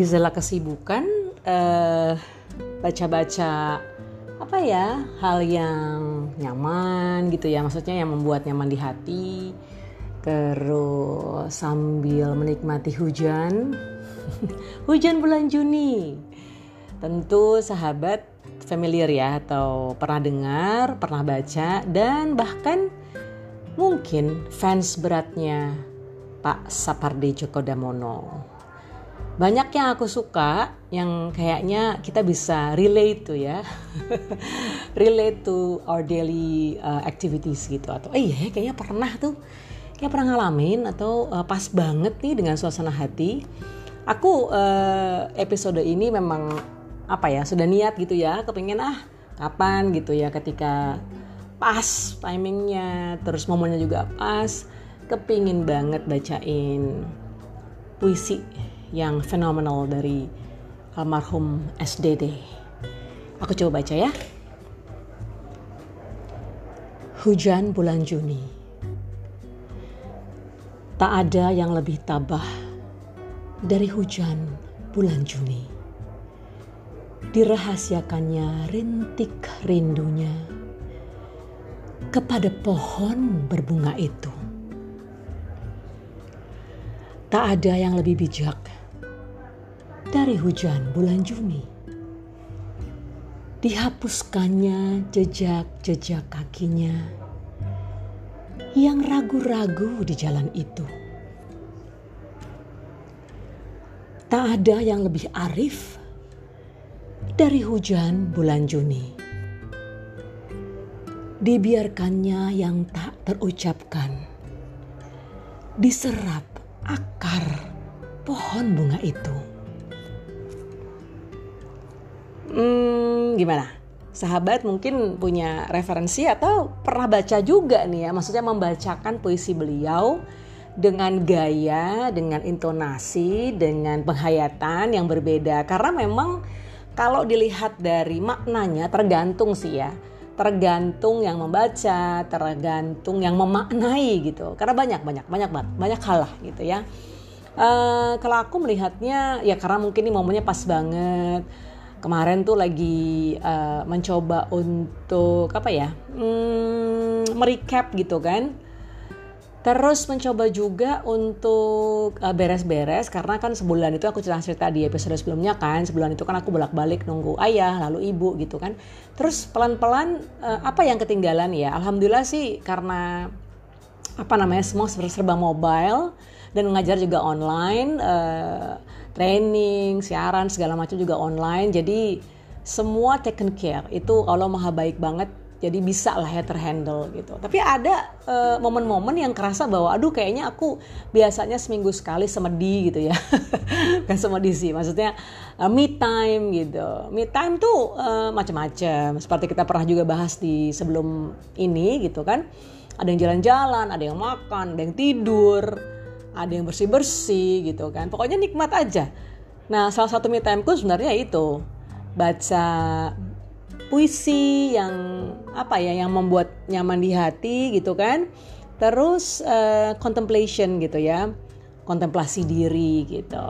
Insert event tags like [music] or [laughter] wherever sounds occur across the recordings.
di sela kesibukan eh, baca-baca apa ya hal yang nyaman gitu ya maksudnya yang membuat nyaman di hati. Terus sambil menikmati hujan. [laughs] Hujan bulan Juni. Tentu sahabat familiar ya atau pernah dengar pernah baca dan bahkan mungkin fans beratnya Pak Sapardi Djoko Damono banyak yang aku suka yang kayaknya kita bisa relate tuh ya. [laughs] Relate to our daily uh, activities gitu. Atau eh iya kayaknya pernah tuh. Kayak pernah ngalamin. Atau uh, pas banget nih dengan suasana hati. Aku uh, episode ini memang apa ya sudah niat gitu ya. Kepingin ah kapan? gitu ya. Ketika pas timingnya terus momennya juga pas kepingin banget bacain puisi yang fenomenal dari almarhum SDD. Aku coba baca ya. Hujan bulan Juni. Tak ada yang lebih tabah dari hujan bulan Juni. Dirahasiakannya rintik rindunya kepada pohon berbunga itu. Tak ada yang lebih bijak dari hujan bulan Juni. Dihapuskannya jejak-jejak kakinya yang ragu-ragu di jalan itu. Tak ada yang lebih arif dari hujan bulan Juni. Dibiarkannya yang tak terucapkan, diserap akar pohon bunga itu. Hmm, gimana? Sahabat mungkin punya referensi atau pernah baca juga nih ya, maksudnya membacakan puisi beliau dengan gaya, dengan intonasi, dengan penghayatan yang berbeda. Karena memang kalau dilihat dari maknanya tergantung sih ya. Tergantung yang membaca, tergantung yang memaknai gitu. Karena banyak banyak banyak banget, banyak hal lah gitu ya. Uh, kalau aku melihatnya ya karena mungkin ini momennya pas banget kemarin tuh lagi uh, mencoba untuk apa ya hmm, merecap gitu kan. Terus mencoba juga untuk uh, beres-beres karena kan sebulan itu aku cerita cerita di episode sebelumnya kan. Sebulan itu kan aku bolak-balik nunggu ayah lalu ibu gitu kan. Terus pelan-pelan uh, apa yang ketinggalan ya? Alhamdulillah sih karena apa namanya semua serba mobile dan mengajar juga online uh, training, siaran segala macam juga online. Jadi semua taken care. Itu Allah maha baik banget. Jadi bisa lah ya terhandle gitu. Tapi ada uh, momen-momen yang kerasa bahwa aduh kayaknya aku biasanya seminggu sekali semedi gitu ya. [laughs] Bukan semedi sih, maksudnya uh, me time gitu. Me time tuh uh, macam-macam. Seperti kita pernah juga bahas di sebelum ini gitu kan. Ada yang jalan-jalan, ada yang makan, ada yang tidur ada yang bersih-bersih gitu kan. Pokoknya nikmat aja. Nah, salah satu me timeku sebenarnya itu baca puisi yang apa ya yang membuat nyaman di hati gitu kan. Terus uh, contemplation gitu ya. Kontemplasi diri gitu.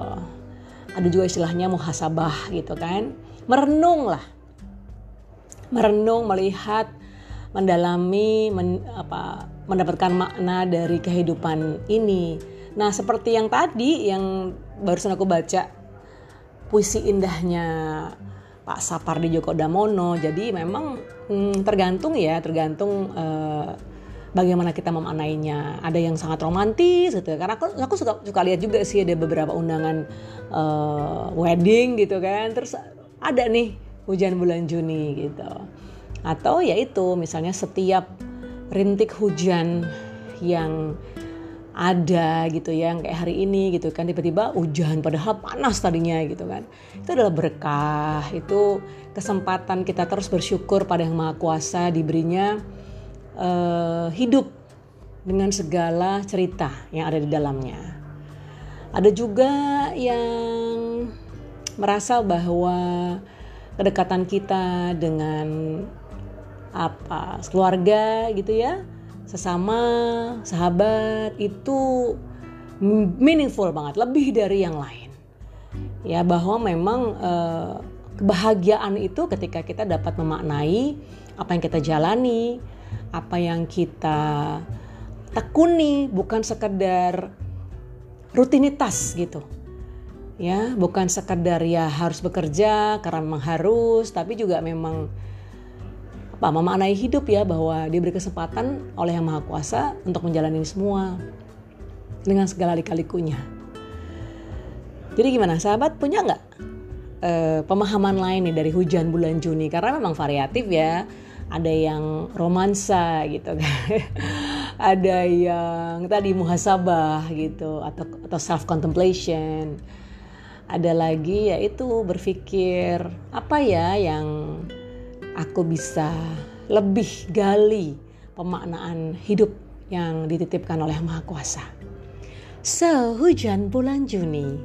Ada juga istilahnya muhasabah gitu kan. Merenung lah. Merenung, melihat, mendalami, men, apa, mendapatkan makna dari kehidupan ini Nah seperti yang tadi yang barusan aku baca puisi indahnya Pak Sapardi Djoko Damono. Jadi memang hmm, tergantung ya, tergantung uh, bagaimana kita memaknainya. Ada yang sangat romantis gitu. Karena aku, aku suka suka lihat juga sih ada beberapa undangan uh, wedding gitu kan. Terus ada nih hujan bulan Juni gitu. Atau ya itu misalnya setiap rintik hujan yang ada gitu ya kayak hari ini gitu kan tiba-tiba hujan padahal panas tadinya gitu kan. Itu adalah berkah itu kesempatan kita terus bersyukur pada yang maha kuasa diberinya uh, hidup dengan segala cerita yang ada di dalamnya. Ada juga yang merasa bahwa kedekatan kita dengan apa keluarga gitu ya sesama sahabat itu meaningful banget, lebih dari yang lain. ya bahwa memang eh, kebahagiaan itu ketika kita dapat memaknai apa yang kita jalani, apa yang kita tekuni, bukan sekedar rutinitas gitu. Ya, bukan sekedar ya harus bekerja karena memang harus, tapi juga memang apa memaknai hidup ya bahwa diberi kesempatan oleh Yang Maha Kuasa untuk menjalani ini semua dengan segala lika-likunya. Jadi gimana sahabat punya nggak uh, pemahaman lain nih dari hujan bulan Juni karena memang variatif ya. Ada yang romansa gitu kan. [laughs] ada yang tadi muhasabah gitu atau atau self contemplation. Ada lagi yaitu berpikir apa ya yang aku bisa lebih gali pemaknaan hidup yang dititipkan oleh Maha Kuasa. So, hujan bulan Juni.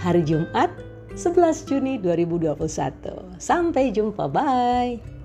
Hari Jumat 11 Juni 2021. Sampai jumpa, bye.